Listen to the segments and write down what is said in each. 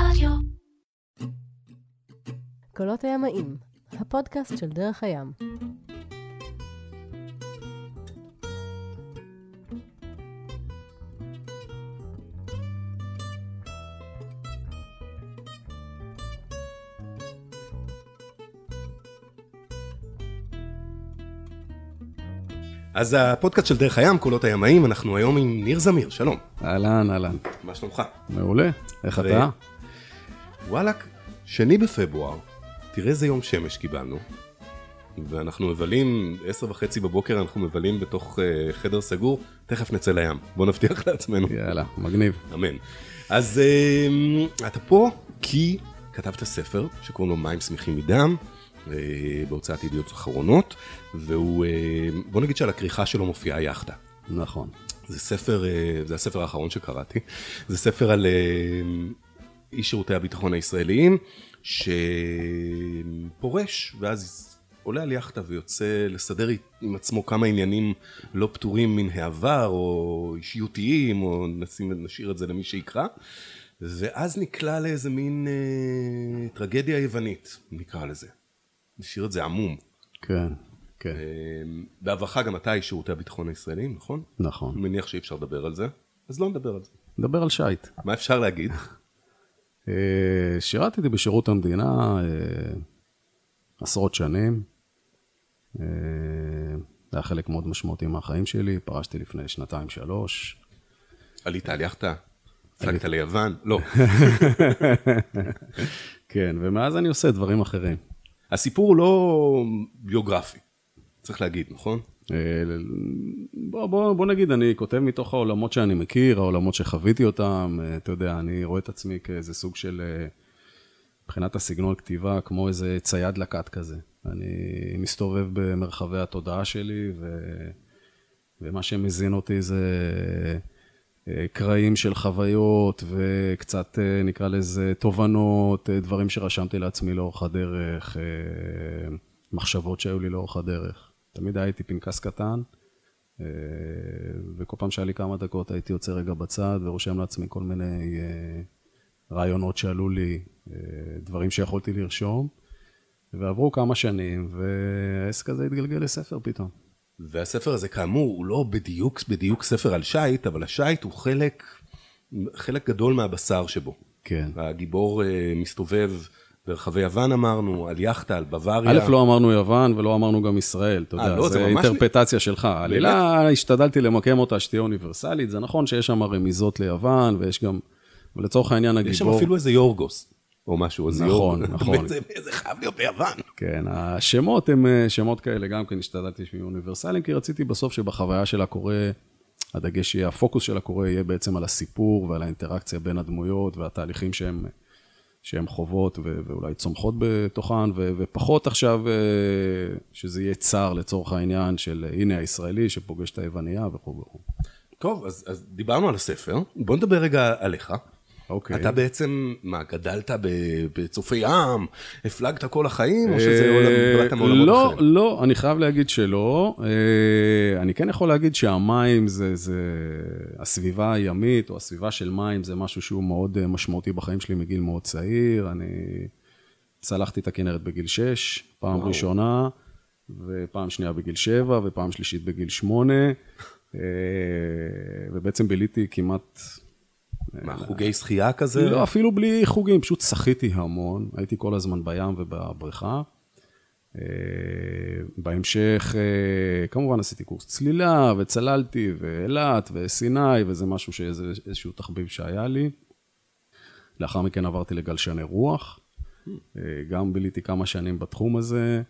רדיו. קולות הימאים, הפודקאסט של דרך הים. אז הפודקאסט של דרך הים, קולות הימאים, אנחנו היום עם ניר זמיר, שלום. אהלן, אהלן. מה שלומך? מעולה. איך ו- אתה? וואלאק, שני בפברואר, תראה איזה יום שמש קיבלנו. ואנחנו מבלים, עשר וחצי בבוקר אנחנו מבלים בתוך uh, חדר סגור, תכף נצא לים. בוא נבטיח לעצמנו. יאללה, מגניב. אמן. אז uh, אתה פה כי כתבת ספר שקוראים לו מים שמחים מדם, uh, בהוצאת ידיעות אחרונות, והוא, uh, בוא נגיד שעל הכריכה שלו מופיעה יאכטה. נכון. זה ספר, אה, זה הספר האחרון שקראתי, זה ספר על אה, איש שירותי הביטחון הישראליים שפורש ואז עולה על יאכטה ויוצא לסדר עם עצמו כמה עניינים לא פתורים מן העבר או אישיותיים או נשים, נשאיר את זה למי שיקרא ואז נקלע לאיזה מין אה, טרגדיה יוונית נקרא לזה, נשאיר את זה עמום. כן, כן, אה, בעברך גם אתה איש שירותי הביטחון הישראליים נכון? נכון. אני מניח שאי אפשר לדבר על זה, אז לא נדבר על זה. נדבר על שייט. מה אפשר להגיד? אה, שירתתי בשירות המדינה אה, עשרות שנים. אה, זה היה חלק מאוד משמעותי מהחיים שלי, פרשתי לפני שנתיים-שלוש. עלית על יאכטה? הפלגת ליוון? לא. כן, ומאז אני עושה דברים אחרים. הסיפור הוא לא ביוגרפי, צריך להגיד, נכון? בוא, בוא, בוא נגיד, אני כותב מתוך העולמות שאני מכיר, העולמות שחוויתי אותם, אה, אתה יודע, אני רואה את עצמי כאיזה סוג של, אה, מבחינת הסגנון כתיבה, כמו איזה צייד לקט כזה. אני מסתובב במרחבי התודעה שלי, ו... ומה שמזין אותי זה אה, קרעים של חוויות, וקצת, נקרא לזה, תובנות, דברים שרשמתי לעצמי לאורך הדרך, מחשבות שהיו לי לאורך הדרך. תמיד היה איתי פנקס קטן, וכל פעם שהיה לי כמה דקות הייתי יוצא רגע בצד ורושם לעצמי כל מיני אה, רעיונות שעלו לי, אה, דברים שיכולתי לרשום, ועברו כמה שנים, והעסק הזה התגלגל לספר פתאום. והספר הזה כאמור הוא לא בדיוק בדיוק ספר על שייט, אבל השייט הוא חלק, חלק גדול מהבשר שבו. כן. הגיבור אה, מסתובב ברחבי יוון אמרנו, על יאכטה, על בוואריה. א', לא אמרנו יוון ולא אמרנו גם ישראל, אתה אה, יודע, לא, זה זה ממש- אינטרפטציה שלך. העלילה, השתדלתי למקם אותה שתהיה אוניברסלית, זה נכון שיש שם רמיזות ליוון, ויש גם, ולצורך העניין הגיבור... יש שם אפילו איזה יורגוס, או משהו, אז נכון, נכון. זה, חייב להיות ביוון. כן, השמות הם אה, שמות כאלה, גם כן השתדלתי שיהיו אוניברסליים, כי רציתי בסוף שבחוויה של הקורא, הדגש יהיה, הפוקוס של הקורא יהיה בעצם על הסיפור ועל האינטראקציה בין הדמויות והתהליכים שהם, שהם חוות ו- ואולי צומחות בתוכן, ו- ופחות עכשיו אה, שזה יהיה צר לצורך העניין של אה, הנה הישראלי שפוגש את היווניה וכו' וכו'. טוב, אז, אז דיברנו על הספר, בוא נדבר רגע עליך. אוקיי. אתה בעצם, מה, גדלת בצופי ים, הפלגת כל החיים, או שזה עולם, באת מעולמות לא, אחרים? לא, אני חייב להגיד שלא. אה, אני כן יכול להגיד שהמים זה, זה, הסביבה הימית, או הסביבה של מים, זה משהו שהוא מאוד אה, משמעותי בחיים שלי מגיל מאוד צעיר. אני צלחתי את הכנרת בגיל 6, פעם וואו. ראשונה, ופעם שנייה בגיל 7, ופעם שלישית בגיל 8, אה, ובעצם ביליתי כמעט... מה, חוגי שחייה כזה? לא, אפילו בלי חוגים, פשוט שחיתי המון, הייתי כל הזמן בים ובבריכה. אה, בהמשך, אה, כמובן עשיתי קורס צלילה, וצללתי, ואילת, וסיני, וזה משהו שאיזה, איזשהו תחביב שהיה לי. לאחר מכן עברתי לגלשני רוח, אה, גם ביליתי כמה שנים בתחום הזה,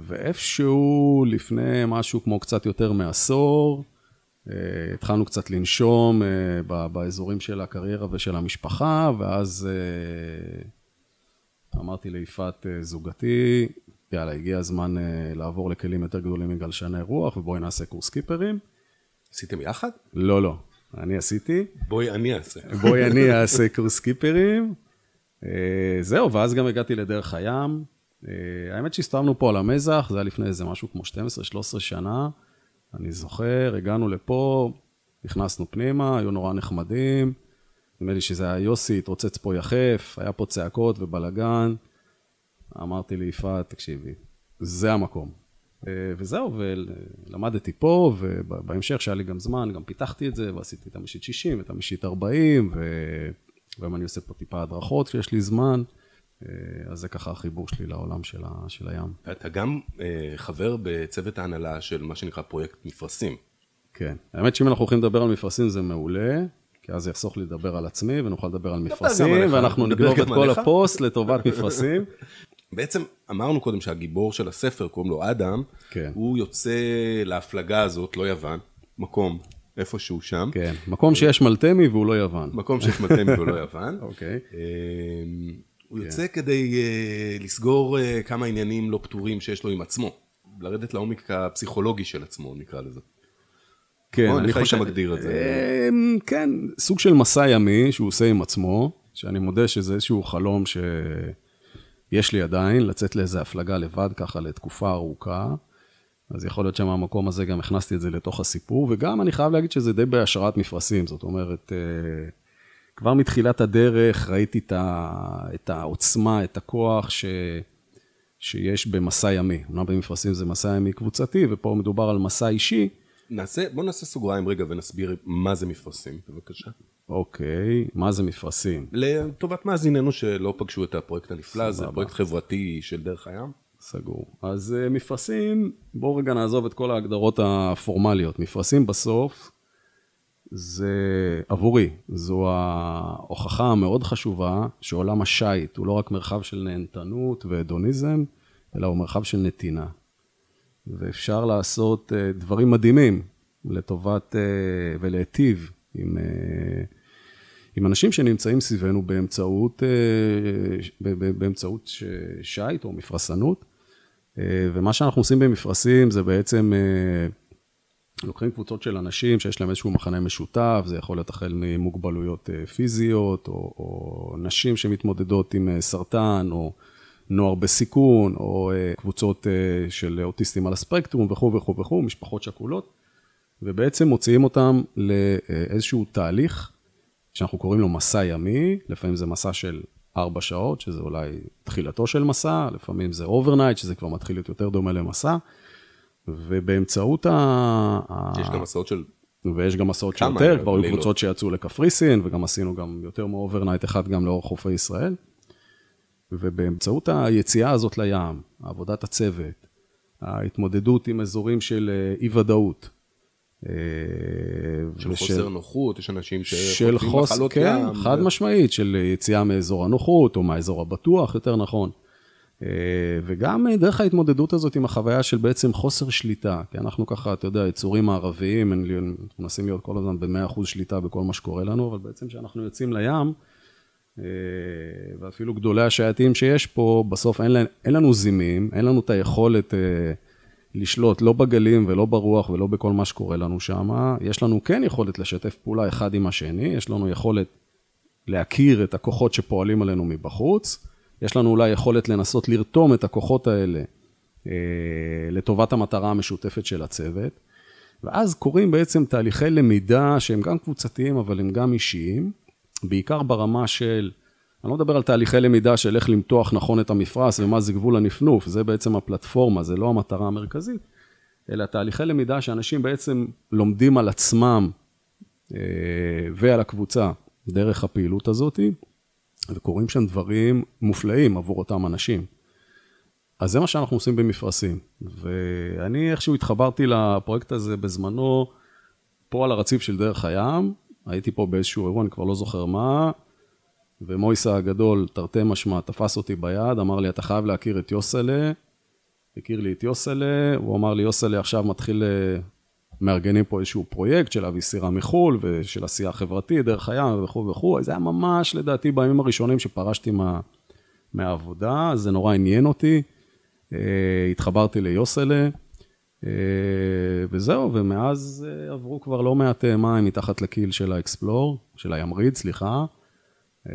ואיפשהו לפני משהו כמו קצת יותר מעשור, התחלנו קצת לנשום אה, באזורים של הקריירה ושל המשפחה, ואז אה, אמרתי ליפעת אה, זוגתי, יאללה, הגיע הזמן אה, לעבור לכלים יותר גדולים מגלשני רוח, ובואי נעשה קורס קיפרים. עשיתם יחד? לא, לא, אני עשיתי. בואי אני אעשה. בואי אני אעשה קורס קיפרים. אה, זהו, ואז גם הגעתי לדרך הים. אה, האמת שהסתובבנו פה על המזח, זה היה לפני איזה משהו כמו 12-13 שנה. אני זוכר, הגענו לפה, נכנסנו פנימה, היו נורא נחמדים. נדמה לי שזה היה יוסי, התרוצץ פה יחף, היה פה צעקות ובלאגן. אמרתי ליפעת, תקשיבי, זה המקום. אה, וזהו, ולמדתי פה, ובהמשך, שהיה לי גם זמן, גם פיתחתי את זה, ועשיתי את המשית 60 ואת המשית 40, והיום אני עושה פה טיפה הדרכות כשיש לי זמן. אה, אז זה ככה החיבור שלי לעולם של, ה, של הים. אתה גם אה, חבר בצוות ההנהלה של מה שנקרא פרויקט מפרשים. כן. האמת שאם אנחנו הולכים לדבר על מפרשים זה מעולה, כי אז זה יחסוך לי לדבר על עצמי, ונוכל לדבר על מפרשים, ואנחנו נגנוב את כל הפוסט לטובת מפרשים. בעצם אמרנו קודם שהגיבור של הספר, קוראים לו אדם, כן. הוא יוצא להפלגה הזאת, לא יוון, מקום איפשהו שם. כן, מקום שיש מלטמי והוא לא יוון. מקום שיש מלטמי והוא לא יוון. אוקיי. אמ, הוא יוצא כדי uh, לסגור uh, כמה עניינים לא פתורים שיש לו עם עצמו. לרדת לעומק הפסיכולוגי של עצמו, נקרא לזה. כן? אני איך חושב... מגדיר את זה? אמ, כן, סוג של מסע ימי שהוא עושה עם עצמו, שאני מודה שזה איזשהו חלום שיש לי עדיין, לצאת לאיזה הפלגה לבד ככה לתקופה ארוכה. אז יכול להיות שמהמקום הזה גם הכנסתי את זה לתוך הסיפור, וגם אני חייב להגיד שזה די בהשראת מפרשים, זאת אומרת, אה, כבר מתחילת הדרך ראיתי את, ה, את העוצמה, את הכוח ש, שיש במסע ימי. אומנם במפרשים זה מסע ימי קבוצתי, ופה מדובר על מסע אישי. נעשה, בוא נעשה סוגריים רגע ונסביר מה זה מפרשים, בבקשה. אוקיי, מה זה מפרשים? לטובת מאזיננו שלא פגשו את הפרויקט הנפלא, זה סבבה. פרויקט חברתי של דרך הים. סגור. אז uh, מפרשים, בואו רגע נעזוב את כל ההגדרות הפורמליות. מפרשים בסוף, זה עבורי, זו ההוכחה המאוד חשובה שעולם השיט הוא לא רק מרחב של נהנתנות והדוניזם, אלא הוא מרחב של נתינה. ואפשר לעשות uh, דברים מדהימים לטובת uh, ולהיטיב עם, uh, עם אנשים שנמצאים סביבנו באמצעות, באמצעות שיט או מפרסנות. ומה שאנחנו עושים במפרשים זה בעצם לוקחים קבוצות של אנשים שיש להם איזשהו מחנה משותף, זה יכול להיות החל ממוגבלויות uh, פיזיות, או, או נשים שמתמודדות עם uh, סרטן, או נוער בסיכון, או uh, קבוצות של אוטיסטים על הספקטרום וכו' וכו' וכו', משפחות שכולות, ובעצם מוציאים אותם לאיזשהו תהליך שאנחנו קוראים לו מסע ימי, לפעמים זה מסע של ארבע שעות, שזה אולי תחילתו של מסע, לפעמים זה overnight, שזה כבר מתחיל להיות יותר דומה למסע, ובאמצעות ה... יש גם מסעות של... ויש גם מסעות כמה, שיותר, כבר היו. קבוצות שיצאו לקפריסין, וגם עשינו גם יותר מ overnight אחד גם לאורך חופי ישראל. ובאמצעות היציאה הזאת לים, עבודת הצוות, ההתמודדות עם אזורים של אה, אי-ודאות. אה, של ושל- חוסר נוחות, יש אנשים של שחוטפים מחלות כן, ים. חד ו- משמעית, של יציאה מאזור הנוחות, או מהאזור הבטוח, יותר נכון. אה, וגם אה, דרך ההתמודדות הזאת עם החוויה של בעצם חוסר שליטה, כי אנחנו ככה, אתה יודע, יצורים מערביים, לי- מנסים להיות כל הזמן ב-100% שליטה בכל מה שקורה לנו, אבל בעצם כשאנחנו יוצאים לים, אה, ואפילו גדולי השייטים שיש פה, בסוף אין, אין לנו זימים, אין לנו את היכולת אה, לשלוט לא בגלים ולא ברוח ולא בכל מה שקורה לנו שם. יש לנו כן יכולת לשתף פעולה אחד עם השני, יש לנו יכולת להכיר את הכוחות שפועלים עלינו מבחוץ, יש לנו אולי יכולת לנסות לרתום את הכוחות האלה אה, לטובת המטרה המשותפת של הצוות, ואז קורים בעצם תהליכי למידה שהם גם קבוצתיים אבל הם גם אישיים, בעיקר ברמה של, אני לא מדבר על תהליכי למידה של איך למתוח נכון את המפרש ומה זה גבול הנפנוף, זה בעצם הפלטפורמה, זה לא המטרה המרכזית, אלא תהליכי למידה שאנשים בעצם לומדים על עצמם אה, ועל הקבוצה דרך הפעילות הזאת, וקורים שם דברים מופלאים עבור אותם אנשים. אז זה מה שאנחנו עושים במפרשים. ואני איכשהו התחברתי לפרויקט הזה בזמנו, פה על הרציף של דרך הים, הייתי פה באיזשהו אירוע, אני כבר לא זוכר מה, ומויסה הגדול, תרתי משמע, תפס אותי ביד, אמר לי, אתה חייב להכיר את יוסלה. הכיר לי את יוסלה, הוא אמר לי, יוסלה עכשיו מתחיל, אה, מארגנים פה איזשהו פרויקט של להביא סירה מחו"ל ושל עשייה חברתית, דרך הים וכו' וכו', זה היה ממש, לדעתי, בימים הראשונים שפרשתי מה, מהעבודה, זה נורא עניין אותי. אה, התחברתי ליוסלה, אה, וזהו, ומאז אה, עברו כבר לא מעט אה, מים מתחת לקיל של האקספלור, של הימריד, סליחה. אה,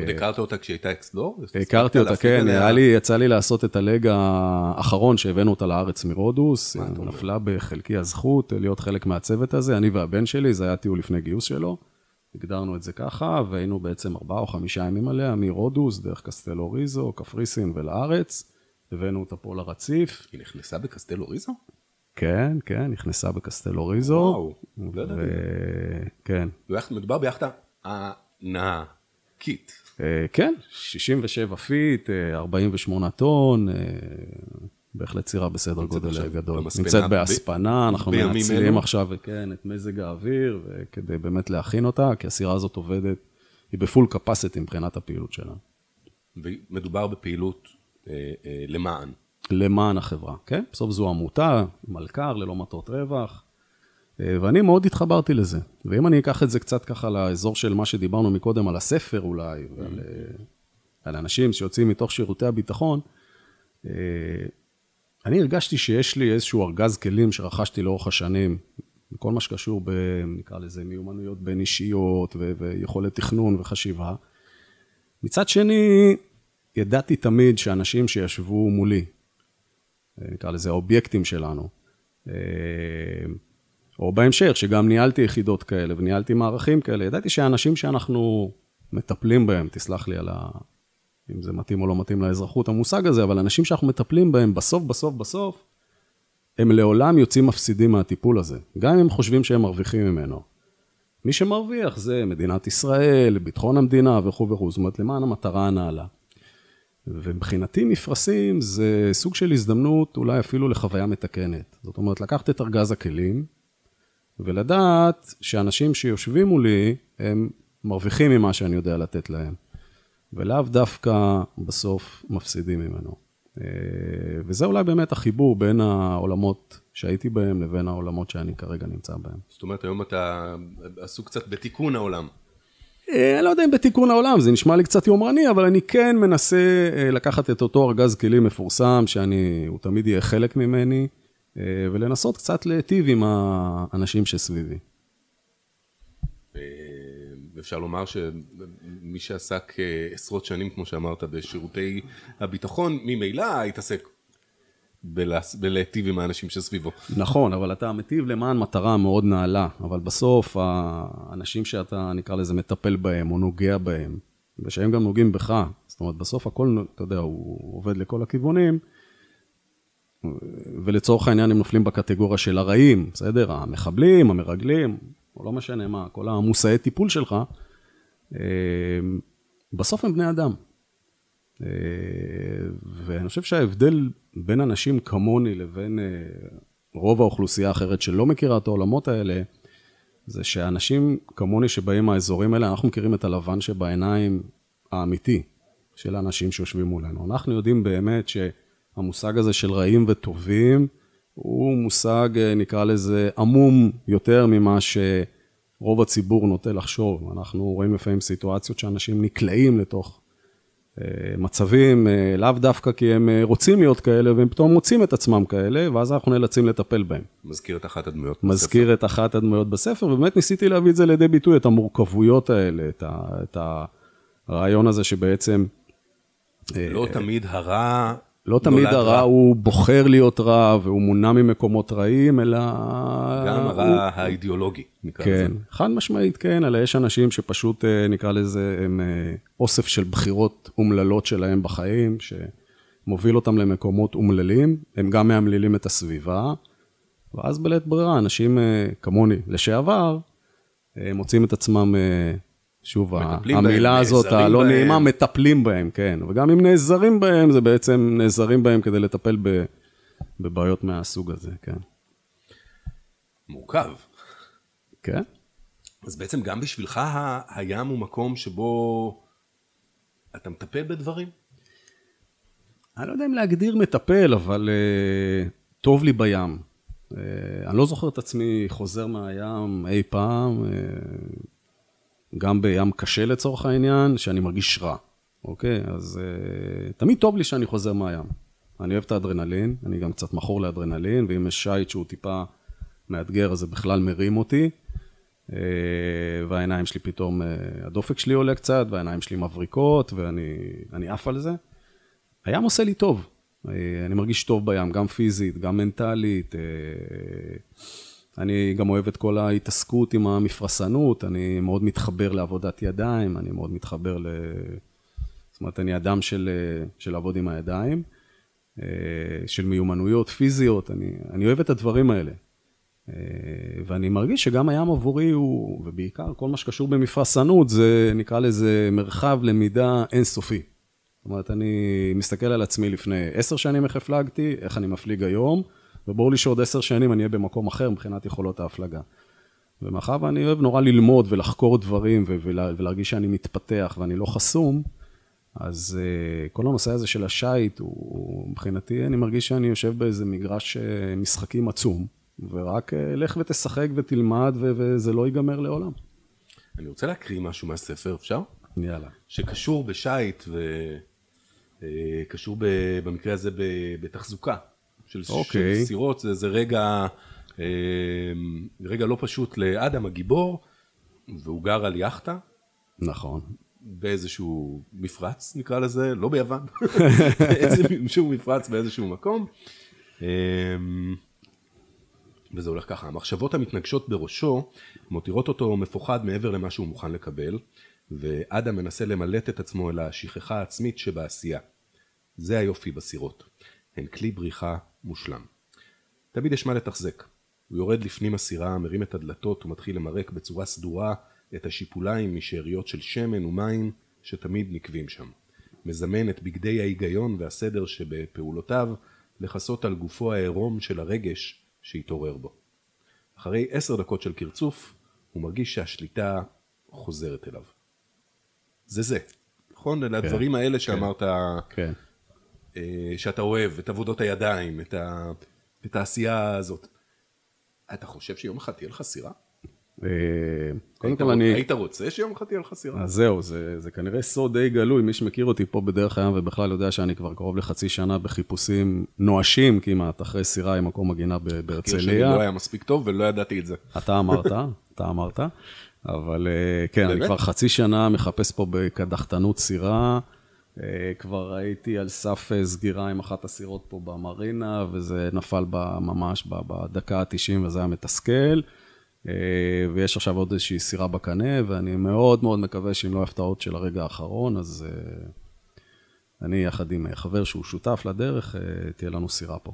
עוד הכרת אותה כשהיא הייתה אקספלור? הכרתי אותה, כן, לי, יצא לי לעשות את הלג האחרון שהבאנו אותה לארץ מרודוס? נפלה בחלקי הזכות להיות חלק מהצוות הזה, אני והבן שלי, זה היה טיול לפני גיוס שלו, הגדרנו את זה ככה, והיינו בעצם ארבעה או חמישה ימים עליה, מרודוס, דרך קסטלו ריזו, קפריסין ולארץ. הבאנו אותה פה לרציף. היא נכנסה בקסטלו ריזו? כן, כן, נכנסה בקסטלו ריזו. וואו, לא ידעתי. כן. ויאכט- מדובר ביאכטה ענקית. אה, כן, 67 feet, אה, 48 טון, אה, בהחלט סירה בסדר גודל גדול. במספנה נמצאת ב- בהספנה, אנחנו בימים מנצלים. עכשיו, כן, את מזג האוויר, כדי באמת להכין אותה, כי הסירה הזאת עובדת, היא ב full capacity מבחינת הפעילות שלה. ומדובר בפעילות אה, אה, למען. למען החברה, כן? בסוף זו עמותה, מלכ"ר, ללא מטרות רווח, אה, ואני מאוד התחברתי לזה. ואם אני אקח את זה קצת ככה לאזור של מה שדיברנו מקודם, על הספר אולי, ועל אה, על אנשים שיוצאים מתוך שירותי הביטחון, אה, אני הרגשתי שיש לי איזשהו ארגז כלים שרכשתי לאורך השנים, בכל מה שקשור ב... נקרא לזה מיומנויות בין אישיות ו- ויכולת תכנון וחשיבה. מצד שני, ידעתי תמיד שאנשים שישבו מולי, אה, נקרא לזה האובייקטים שלנו, אה, או בהמשך, שגם ניהלתי יחידות כאלה וניהלתי מערכים כאלה, ידעתי שהאנשים שאנחנו מטפלים בהם, תסלח לי על ה... אם זה מתאים או לא מתאים לאזרחות המושג הזה, אבל אנשים שאנחנו מטפלים בהם, בסוף, בסוף, בסוף, הם לעולם יוצאים מפסידים מהטיפול הזה, גם אם הם חושבים שהם מרוויחים ממנו. מי שמרוויח זה מדינת ישראל, ביטחון המדינה וכו' וכו', זאת אומרת, למען המטרה הנעלה. ומבחינתי מפרשים זה סוג של הזדמנות אולי אפילו לחוויה מתקנת. זאת אומרת, לקחת את ארגז הכלים ולדעת שאנשים שיושבים מולי, הם מרוויחים ממה שאני יודע לתת להם, ולאו דווקא בסוף מפסידים ממנו. אה, וזה אולי באמת החיבור בין העולמות שהייתי בהם לבין העולמות שאני כרגע נמצא בהם. זאת אומרת, היום אתה עסוק קצת בתיקון העולם. אה, אני לא יודע אם בתיקון העולם, זה נשמע לי קצת יומרני, אבל אני כן מנסה אה, לקחת את אותו ארגז כלים מפורסם, שאני, הוא תמיד יהיה חלק ממני, ולנסות קצת להיטיב עם האנשים שסביבי. אה, אפשר לומר שמי שעסק אה, עשרות שנים, כמו שאמרת, בשירותי הביטחון, ממילא התעסק בלהיטיב עם האנשים שסביבו. נכון, אבל אתה מטיב למען מטרה מאוד נעלה, אבל בסוף האנשים שאתה, נקרא לזה, מטפל בהם או נוגע בהם, ושהם גם נוגעים בך, זאת אומרת, בסוף הכל, אתה יודע, הוא עובד לכל הכיוונים, ולצורך העניין הם נופלים בקטגוריה של הרעים, בסדר? המחבלים, המרגלים, או לא משנה מה, כל המושאי טיפול שלך, אה, בסוף הם בני אדם. אה, ואני חושב שההבדל בין אנשים כמוני לבין אה, רוב האוכלוסייה האחרת שלא מכירה את העולמות האלה, זה שאנשים כמוני שבאים מהאזורים האלה, אנחנו מכירים את הלבן שבעיניים האמיתי של האנשים שיושבים מולנו. אנחנו יודעים באמת שהמושג הזה של רעים וטובים, הוא מושג, אה, נקרא לזה, עמום יותר ממה שרוב הציבור נוטה לחשוב. אנחנו רואים לפעמים סיטואציות שאנשים נקלעים לתוך אה, מצבים, אה, לאו דווקא כי הם רוצים להיות כאלה, והם פתאום מוצאים את עצמם כאלה, ואז אנחנו נאלצים לטפל בהם. מזכיר את אחת הדמויות. מזכיר את אחת הדמויות בספר, ובאמת ניסיתי להביא את זה לידי ביטוי, את המורכבויות האלה, את, ה, את הרעיון הזה שבעצם... בספר. לא תמיד הרע... לא תמיד הרע הוא בוחר להיות רע והוא מונע ממקומות רעים, אלא... גם הוא- הרע האידיאולוגי, נקרא לזה. כן, חד משמעית כן, אלא יש אנשים שפשוט, אה, נקרא לזה, הם אה, אוסף של בחירות אומללות שלהם בחיים, שמוביל אותם למקומות אומללים, הם גם מאמללים את הסביבה, ואז בלית ברירה, אנשים אה, כמוני, לשעבר, מוצאים את עצמם, שוב, ה- מטפלים בהם, המילה הזאת, הלא. נעימה, מטפלים בהם, כן, וגם אם נעזרים בהם, זה בעצם נעזרים בהם כדי לטפל ב- בבעיות מהסוג הזה, כן. מורכב. כן? אז בעצם גם בשבילך ה- הים הוא מקום שבו אתה מטפל בדברים? אני לא יודע אם להגדיר מטפל, אבל uh, טוב לי בים. Uh, אני לא זוכר את עצמי חוזר מהים אי פעם, uh, גם בים קשה לצורך העניין, שאני מרגיש רע, אוקיי? אז uh, תמיד טוב לי שאני חוזר מהים. אני אוהב את האדרנלין, אני גם קצת מכור לאדרנלין, ואם יש שיט שהוא טיפה מאתגר, אז זה בכלל מרים אותי. Uh, והעיניים שלי פתאום, uh, הדופק שלי עולה קצת, והעיניים שלי מבריקות, ואני אני עף על זה. הים עושה לי טוב. אה, אני מרגיש טוב בים, גם פיזית, גם מנטלית. אני גם אוהב את כל ההתעסקות עם המפרסנות, אני מאוד מתחבר לעבודת ידיים, אני מאוד מתחבר ל... זאת אומרת, אני אדם של, של לעבוד עם הידיים, אה, של מיומנויות פיזיות, אני, אני אוהב את הדברים האלה. אה, ואני מרגיש שגם הים עבורי הוא, ובעיקר כל מה שקשור במפרסנות, זה נקרא לזה מרחב למידה אינסופי. זאת אומרת, אני מסתכל על עצמי לפני עשר שנים איך הפלגתי, איך אני מפליג היום, וברור לי שעוד עשר שנים אני אהיה במקום אחר מבחינת יכולות ההפלגה. ומאחר ואני אוהב נורא ללמוד ולחקור דברים ולהרגיש שאני מתפתח ואני לא חסום, אז uh, כל הנושא הזה של השייט, הוא מבחינתי, אני מרגיש שאני יושב באיזה מגרש uh, משחקים עצום, ורק uh, לך ותשחק ותלמד, וזה לא ייגמר לעולם. אני רוצה להקריא משהו מהספר, אפשר? יאללה. שקשור בשייט וקשור במקרה הזה בתחזוקה של, okay. אוקיי. של סירות, זה, זה רגע, uh, רגע לא פשוט לאדם הגיבור, והוא גר על יאכטה. נכון. באיזשהו מפרץ, נקרא לזה, לא ביוון, באיזשהו מפרץ באיזשהו מקום. אמ, וזה הולך ככה, המחשבות המתנגשות בראשו מותירות אותו מפוחד מעבר למה שהוא מוכן לקבל, ואדם מנסה למלט את עצמו אל השכחה העצמית שבעשייה. זה היופי בסירות, הן כלי בריחה מושלם. תמיד יש מה לתחזק. הוא יורד לפנים הסירה, מרים את הדלתות ומתחיל למרק בצורה סדורה את השיפוליים משאריות של שמן ומים שתמיד נקבים שם. מזמן את בגדי ההיגיון והסדר שבפעולותיו לכסות על גופו העירום של הרגש שהתעורר בו. אחרי עשר דקות של קרצוף, הוא מרגיש שהשליטה חוזרת אליו. זה זה, נכון? אלה כן, הדברים האלה כן, שאמרת, כן. אה, שאתה אוהב, את עבודות הידיים, את, ה... את העשייה הזאת. אתה חושב שיום אחד תהיה לך סירה? אה, קודם כל אני... היית רוצה שיום אחד תהיה לך סירה? אז זהו, זה, זה כנראה סוד די גלוי, מי שמכיר אותי פה בדרך הים ובכלל יודע שאני כבר קרוב לחצי שנה בחיפושים נואשים כמעט אחרי סירה עם מקום עגינה ב- שלי בהרצליה. לא היה מספיק טוב ולא ידעתי את זה. אתה אמרת, אתה אמרת, אבל אה, כן, אני? כבר חצי שנה מחפש פה בקדחתנות סירה. אה, כבר הייתי על סף אה, סגירה עם אחת הסירות פה במרינה, וזה נפל בה ממש בדקה ה-90 וזה היה מתסכל. אה, ויש עכשיו עוד איזושהי סירה בקנה, ואני מאוד מאוד מקווה שאם לא הפתעות של הרגע האחרון, אז אני יחד עם חבר שהוא שותף לדרך, תהיה לנו סירה פה.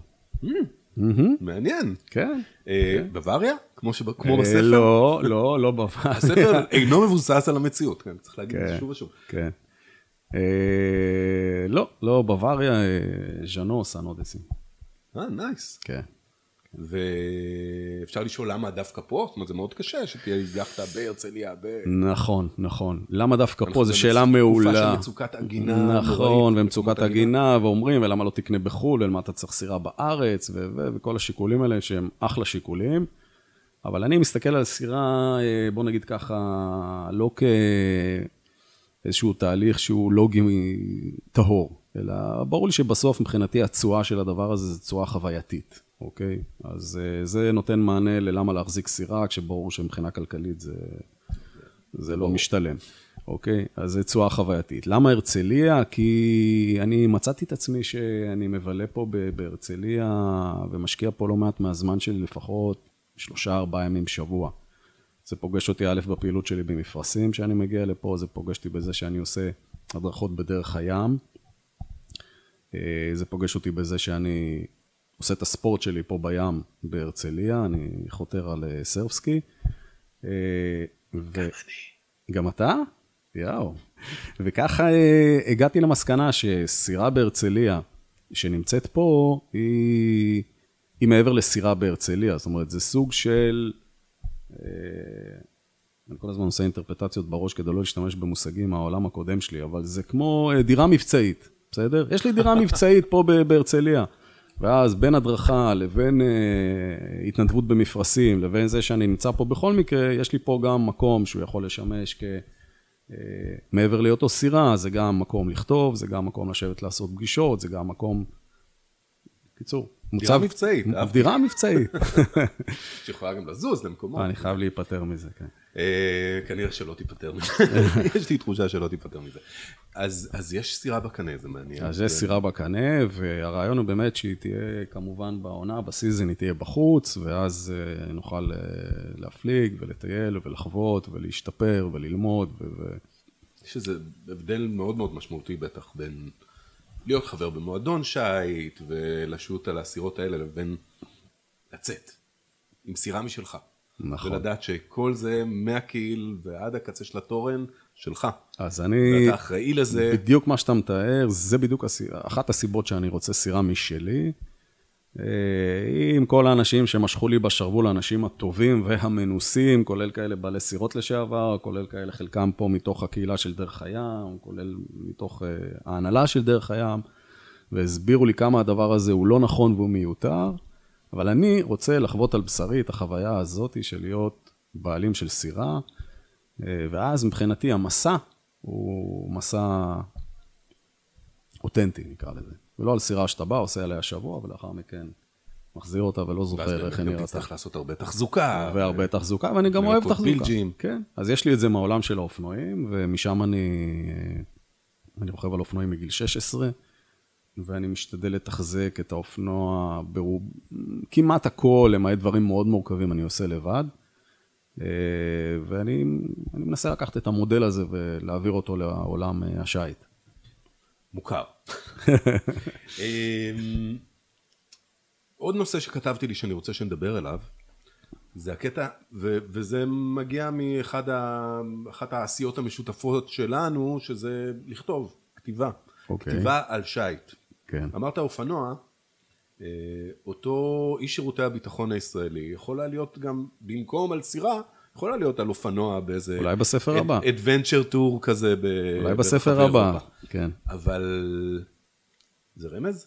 מהמם. מעניין. כן. אה, בוואריה? כמו בספר? לא, לא, לא בבית. הספר אינו מבוסס על המציאות, כן, צריך להגיד את זה כן. שוב ושוב. כן. אה, לא, לא, בוואריה, אה, ז'נו, סן אודסי. אה, נייס. כן. ואפשר לשאול למה דווקא פה? זאת אומרת, זה מאוד קשה שתהיה יאכטה בהרצליה, ב... נכון, נכון. למה דווקא פה? זו שאלה תקופה מעולה. של מצוקת עגינה נכון, ומצוקת הגינה, ואומרים, ולמה לא תקנה בחו"ל, ולמה אתה צריך סירה בארץ, וכל השיקולים האלה שהם אחלה שיקולים. אבל אני מסתכל על סירה, אה, בוא נגיד ככה, לא כאיזשהו תהליך שהוא לוגי טהור, אלא ברור לי שבסוף מבחינתי התשואה של הדבר הזה זו תשואה חווייתית, אוקיי? אז אה, זה נותן מענה ללמה להחזיק סירה, כשברור שמבחינה כלכלית זה, זה לא משתלם, אוקיי? אז זה תשואה חווייתית. למה הרצליה? כי אני מצאתי את עצמי שאני מבלה פה בהרצליה ומשקיע פה לא מעט מהזמן שלי לפחות שלושה, ארבעה ימים בשבוע. זה פוגש אותי א' בפעילות שלי במפרשים שאני מגיע לפה, זה פוגש אותי בזה שאני עושה הדרכות בדרך הים. אה, זה פוגש אותי בזה שאני עושה את הספורט שלי פה בים בהרצליה, אני חותר על אה, סרפסקי. אה, ו... גם אתה? יאו. וככה הגעתי למסקנה שסירה בהרצליה שנמצאת פה, היא, היא מעבר לסירה בהרצליה. זאת אומרת, זה סוג של... אה, אני כל הזמן עושה אינטרפטציות בראש כדי לא להשתמש במושגים מהעולם הקודם שלי, אבל זה כמו אה, דירה מבצעית, בסדר? יש לי דירה מבצעית פה בהרצליה. ואז בין הדרכה לבין אה, התנדבות במפרשים, לבין זה שאני נמצא פה בכל מקרה, יש לי פה גם מקום שהוא יכול לשמש כ... אה, מעבר להיותו סירה, זה גם מקום לכתוב, זה גם מקום לשבת לעשות פגישות, זה גם מקום... קיצור, דירה מבצעית, אהבתי. דירה מבצעית. שיכולה גם לזוז למקומות. אני חייב להיפטר מזה, כן. אה, כנראה שלא תיפטר מזה, יש לי תחושה שלא תיפטר מזה. אז, יש סירה בקנה, זה מעניין. אז יש סירה בקנה, והרעיון הוא באמת שהיא תהיה כמובן בעונה, בסיזן היא תהיה בחוץ, ואז אה, נוכל אה, להפליג ולטייל ולחוות ולהשתפר וללמוד. יש איזה הבדל מאוד מאוד משמעותי בטח בין להיות חבר במועדון שיט ולשוט על הסירות האלה לבין לצאת עם סירה משלך. נכון. ולדעת שכל זה מהקהיל ועד הקצה של התורן שלך. אז אני... ואתה אחראי לזה. בדיוק מה שאתה מתאר, זה בדיוק הס... אחת הסיבות שאני רוצה סירה משלי. אה, עם כל האנשים שמשכו לי בשרוול, האנשים הטובים והמנוסים, כולל כאלה בעלי סירות לשעבר, כולל כאלה חלקם פה מתוך הקהילה של דרך הים, כולל מתוך אה, ההנהלה של דרך הים, והסבירו לי כמה הדבר הזה הוא לא נכון והוא מיותר, אבל אני רוצה לחוות על בשרי את החוויה הזאת של להיות בעלים של סירה, אה, ואז מבחינתי המסע הוא מסע אותנטי, נקרא לזה. ולא על סירה שאתה בא, עושה עליה שבוע, ולאחר מכן מחזיר אותה ולא ואז זוכר איך היא נראתה. תצטרך לעשות הרבה תחזוקה. והרבה תחזוקה, ואני גם אוהב תחזוקה. פילג'ים. כן, אז יש לי את זה מהעולם של האופנועים, ומשם אני, אני רוכב על אופנועים מגיל 16, ואני משתדל לתחזק את האופנוע ברוב, כמעט הכל, למעט דברים מאוד מורכבים, אני עושה לבד. אה, ואני אני מנסה לקחת את המודל הזה ולהעביר אותו לעולם אה, השיט. מוכר. אמ, עוד נושא שכתבתי לי שאני רוצה שנדבר עליו, זה הקטע, ו- וזה מגיע מאחת ה- העשיות המשותפות שלנו, שזה לכתוב, כתיבה. אוקיי. כתיבה על שיט. כן. אמרת אופנוע, אה, אותו איש שירותי הביטחון הישראלי יכולה להיות גם במקום על סירה, יכולה להיות על אופנוע באיזה... אולי בספר הבא. אדוונצ'ר טור כזה. ב- אולי בספר הבא. כן. אבל זה רמז?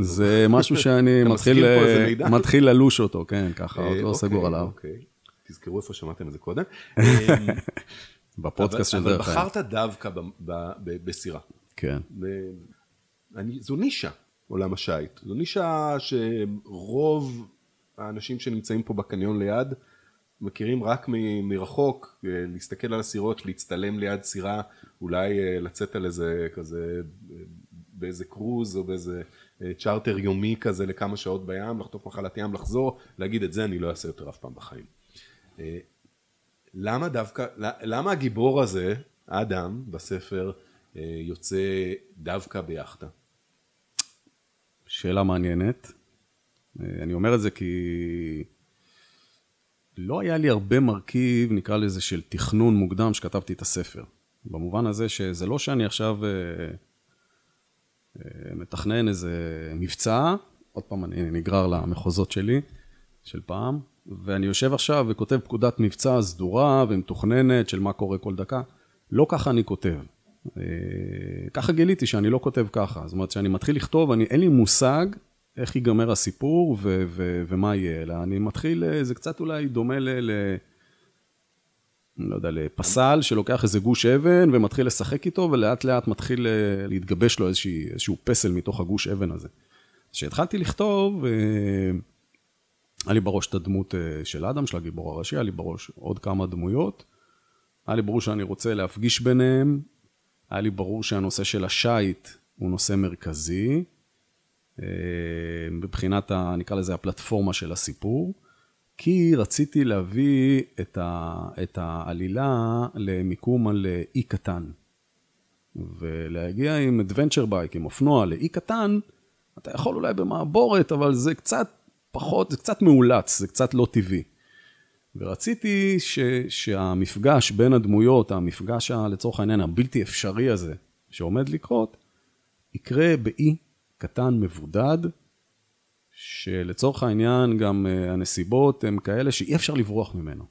זה משהו שאני מתחיל, אה? מתחיל ללוש אותו, כן, ככה, עוד אה, לא אוקיי, סגור עליו. אוקיי. תזכרו איפה שמעתם את זה קודם. בפודקאסט של אבל דרך הים. בחרת דווקא בסירה. כן. אני, זו נישה, עולם השיט. זו נישה שרוב האנשים שנמצאים פה בקניון ליד מכירים רק מ- מרחוק, אה, להסתכל על הסירות, להצטלם ליד סירה, אולי אה, לצאת על איזה כזה, אה, באיזה קרוז או באיזה צ'רטר יומי כזה לכמה שעות בים, לחטוף מחלת ים, לחזור, להגיד את זה אני לא אעשה יותר אף פעם בחיים. למה דווקא, למה הגיבור הזה, האדם בספר, יוצא דווקא ביאכטה? שאלה מעניינת. אני אומר את זה כי לא היה לי הרבה מרכיב, נקרא לזה, של תכנון מוקדם שכתבתי את הספר. במובן הזה שזה לא שאני עכשיו אה, אה, מתכנן איזה מבצע, עוד פעם אני נגרר למחוזות שלי, של פעם, ואני יושב עכשיו וכותב פקודת מבצע סדורה ומתוכננת של מה קורה כל דקה. לא ככה אני כותב. אה, ככה גיליתי שאני לא כותב ככה. זאת אומרת, כשאני מתחיל לכתוב, אני, אין לי מושג איך ייגמר הסיפור ו- ו- ומה יהיה, אלא אני מתחיל, אה, זה קצת אולי דומה ל... ל- לא יודע, לפסל שלוקח איזה גוש אבן ומתחיל לשחק איתו, ולאט לאט מתחיל אה, להתגבש לו איזושהי, איזשהו פסל מתוך הגוש אבן הזה. כשהתחלתי לכתוב, אה, היה לי בראש את הדמות של אדם, של הגיבור הראשי, היה לי בראש עוד כמה דמויות. היה לי ברור שאני רוצה להפגיש ביניהם, היה לי ברור שהנושא של השיט הוא נושא מרכזי, מבחינת, ה, נקרא לזה, הפלטפורמה של הסיפור, כי רציתי להביא את, ה, את העלילה למיקום על אה, אי קטן. ולהגיע עם adventure bike, עם אופנוע לאי קטן, אתה יכול אולי במעבורת, אבל זה קצת פחות, זה קצת מאולץ, זה קצת לא טבעי. ורציתי ש, שהמפגש בין הדמויות, המפגש ה- לצורך העניין הבלתי אפשרי הזה שעומד לקרות, יקרה באי קטן מבודד, שלצורך העניין גם אה, הנסיבות הן כאלה שאי אפשר לברוח ממנו.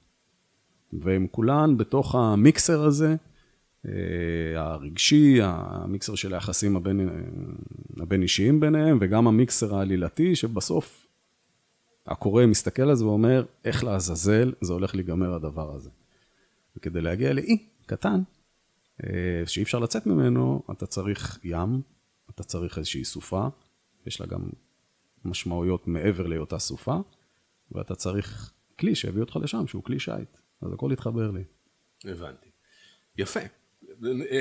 והן כולן בתוך המיקסר הזה, אה, הרגשי, המיקסר של היחסים הבין, הבין אישיים ביניהם, וגם המיקסר העלילתי, שבסוף הקורא מסתכל על זה ואומר, איך לעזאזל זה הולך להיגמר הדבר הזה. וכדי להגיע לאי קטן, אה, שאי אפשר לצאת ממנו, אתה צריך ים, אתה צריך איזושהי סופה, יש לה גם משמעויות מעבר להיותה סופה, ואתה צריך כלי שיביא אותך לשם, שהוא כלי שיט. אז הכל התחבר לי. הבנתי. יפה.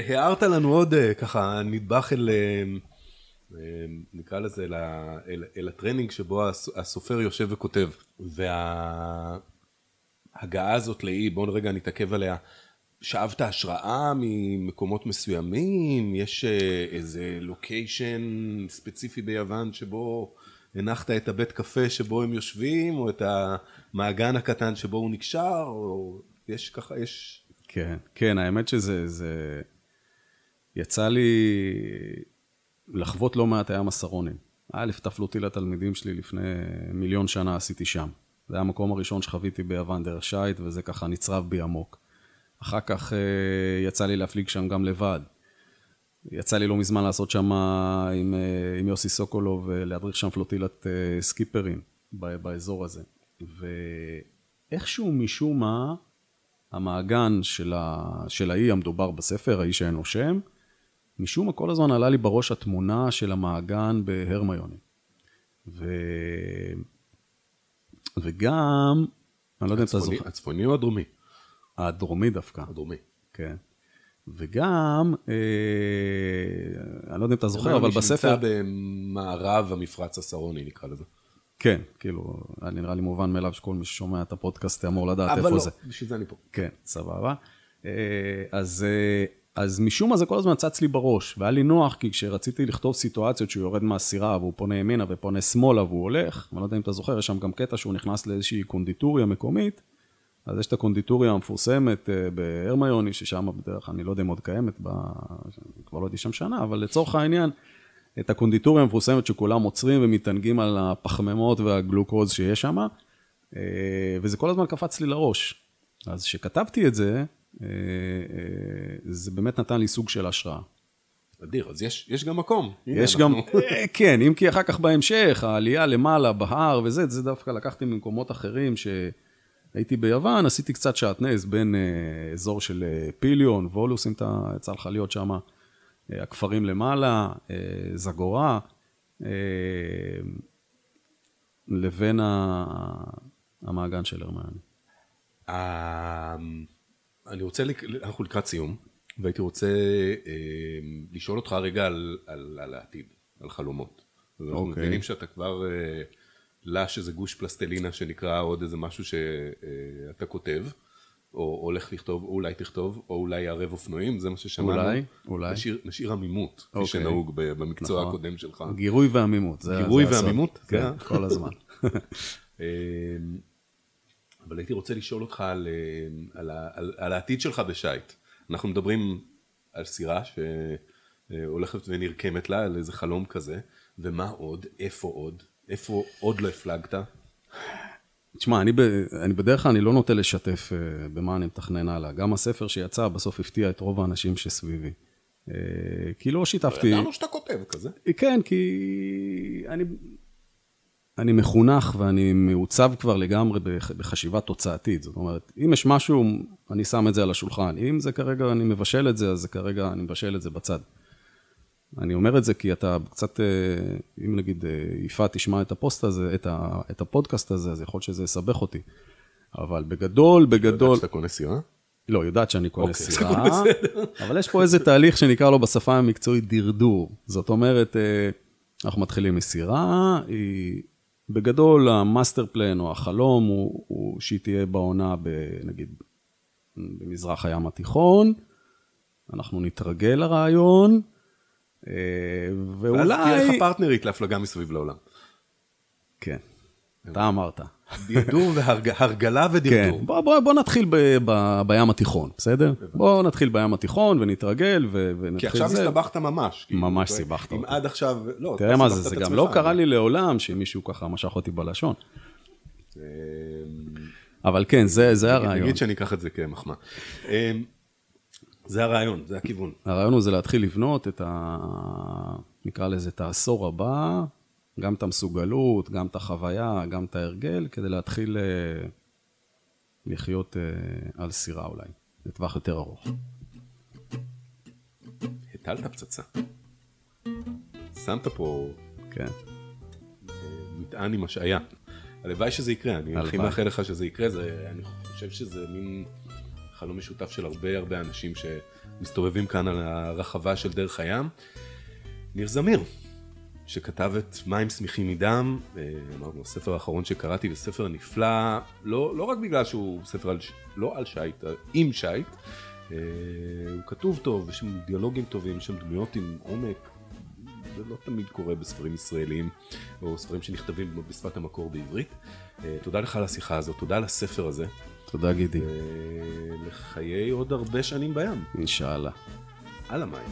הערת לנו עוד אה, ככה נדבך אל, אה, אה, נקרא לזה, אל, אל, אל הטרנינג שבו הס- הסופר יושב וכותב. וההגעה הזאת לאי, בואו רגע נתעכב עליה. שאבת השראה ממקומות מסוימים? יש אה, איזה לוקיישן ספציפי ביוון שבו הנחת את הבית קפה שבו הם יושבים, או את המעגן הקטן שבו הוא נקשר, או יש ככה, יש... כן, כן, האמת שזה, זה... יצא לי לחוות לא מעט הים הסרונים. א', טפלו אותי לתלמידים שלי לפני מיליון שנה, עשיתי שם. זה היה המקום הראשון שחוויתי ביוון דרך שייט, וזה ככה נצרב בי עמוק. אחר כך אה, יצא לי להפליג שם גם לבד. יצא לי לא מזמן לעשות שם עם, אה, עם יוסי סוקולוב, אה, להדריך שם פלוטילת סקיפרים באזור הזה. ואיכשהו משום מה, המעגן של, ה... של האי המדובר בספר, האי שאין לו שם, משום מה כל הזמן עלה לי בראש התמונה של המעגן בהרמיוני. ו... וגם, אני לא יודע אם אתה זוכר, הצפוני או הדרומי? הדרומי דווקא, הדרומי. כן. וגם, אה, אני לא יודע אם אתה זוכר, אבל בספר... שנמצא במערב המפרץ הסרוני, נקרא לזה. כן, כאילו, היה נראה לי מובן מאליו שכל מי ששומע את הפודקאסט אמור לדעת אבל איפה לא, זה. בשביל זה אני פה. כן, סבבה. אה, אז, אה, אז משום מה זה כל הזמן צץ לי בראש, והיה לי נוח, כי כשרציתי לכתוב סיטואציות שהוא יורד מהסירה, והוא פונה ימינה ופונה שמאלה והוא הולך, אני לא יודע אם אתה זוכר, יש שם גם קטע שהוא נכנס לאיזושהי קונדיטוריה מקומית, אז יש את הקונדיטוריה המפורסמת אה, בהרמיוני, ששם בדרך, אני לא יודע אם עוד קיימת, ב... כבר לא הייתי שם שנה, אבל לצורך העניין, את הקונדיטוריה המפורסמת שכולם עוצרים ומתענגים על הפחמימות והגלוקוז שיש שם, אה, וזה כל הזמן קפץ לי לראש. אז כשכתבתי את זה, אה, זה באמת נתן לי סוג של השראה. אדיר, אז יש, יש גם מקום. יש גם, אנחנו- כן, אם כי אחר כך בהמשך, העלייה למעלה, בהר וזה, זה דווקא לקחתי ממקומות אחרים שהייתי ביוון, עשיתי קצת שעטנז בין אה, אזור של אה, פיליון, וולוס, אם אתה יצא לך להיות שם, אה, הכפרים למעלה, זגורה, לבין המעגן של הרמיוני. אה, אני רוצה, אנחנו לקראת סיום, והייתי רוצה לשאול אותך רגע על, על, על העתיד, על חלומות. אנחנו אוקיי. מבינים שאתה כבר לש איזה גוש פלסטלינה שנקרא עוד איזה משהו שאתה כותב, או הולך לכתוב, או אולי תכתוב, או אולי ערב אופנועים, זה מה ששמענו. אולי, אולי. נשאיר, נשאר עמימות, כפי אוקיי. שנהוג במקצוע נכון. הקודם שלך. גירוי ועמימות. זה- גירוי זה. ועמימות? זה כן, ה- כל הזמן. אה, אבל הייתי רוצה לשאול אותך על, אה, על, על, על העתיד שלך בשייט. אנחנו מדברים על סירה שהולכת ונרקמת לה, על איזה חלום כזה, ומה עוד? איפה עוד? איפה עוד לא הפלגת? תשמע, אני, ב, אני בדרך כלל אני לא נוטה לשתף uh, במה אני מתכנן הלאה. גם הספר שיצא בסוף הפתיע את רוב האנשים שסביבי. Uh, כי לא שיתפתי... ידענו שאתה כותב כזה. כן, כי אני, אני מחונך ואני מעוצב כבר לגמרי בח, בחשיבה תוצאתית. זאת אומרת, אם יש משהו, אני שם את זה על השולחן. אם זה כרגע, אני מבשל את זה, אז זה כרגע אני מבשל את זה בצד. אני אומר את זה כי אתה קצת, אה, אם נגיד אה, יפעת תשמע את הפוסט הזה, את, ה, את הפודקאסט הזה, אז יכול להיות שזה יסבך אותי. אבל בגדול, בגדול, שאתה קונה סירה? לא, יודעת שאני קונה אוקיי, סירה, אבל יש פה איזה תהליך שנקרא לו בשפה המקצועית דרדור. זאת אומרת, אה, אנחנו מתחילים מסירה, היא, בגדול ה master plan או החלום הוא, הוא שהיא תהיה בעונה, ב, נגיד, במזרח הים התיכון, אנחנו נתרגל לרעיון, אה, ואז תהיה לך ואולי... פרטנרית להפלגה מסביב לעולם. כן, אתה אמרת. דרדור והרגלה כן, ודרדור. בוא, בוא, בוא נתחיל ב, ב, בים התיכון, בסדר? בוא נתחיל בים התיכון ונתרגל ו, ונתחיל כי עכשיו זה. הסתבכת ממש. כאילו, ממש סיבכת אם אותי. עד עכשיו, לא, תראה מה זה, זה גם. לא קרה לי לעולם שמישהו ככה משך אותי בלשון. אמ, אבל כן, זה, זה הרעיון. נגיד שאני אקח את זה כמחמאה. זה הרעיון, זה הכיוון. הרעיון הוא זה להתחיל לבנות את ה... נקרא לזה את העשור הבא, גם את המסוגלות, גם את החוויה, גם את ההרגל, כדי להתחיל אה, לחיות אה, על סירה אולי, לטווח יותר ארוך. הטלת פצצה. שמת פה כן. מטען עם השעיה. הלוואי שזה יקרה, אני הכי. מאחל לך שזה יקרה, זה, אני חושב שזה מין חלום משותף של הרבה הרבה אנשים שמסתובבים כאן על הרחבה של דרך הים. ניר זמיר, שכתב את מים שמחים מדם, אה, אמרנו, הספר האחרון שקראתי זה ספר נפלא, לא, לא רק בגלל שהוא ספר על, לא על שייט, עם שייט, אה, הוא כתוב טוב, יש שם דיאלוגים טובים, יש שם דמויות עם עומק, זה לא תמיד קורה בספרים ישראלים, או ספרים שנכתבים בשפת המקור בעברית. אה, תודה לך על השיחה הזאת, תודה על הספר הזה. תודה גידי. לחיי עוד הרבה שנים בים. אינשאללה. על המים.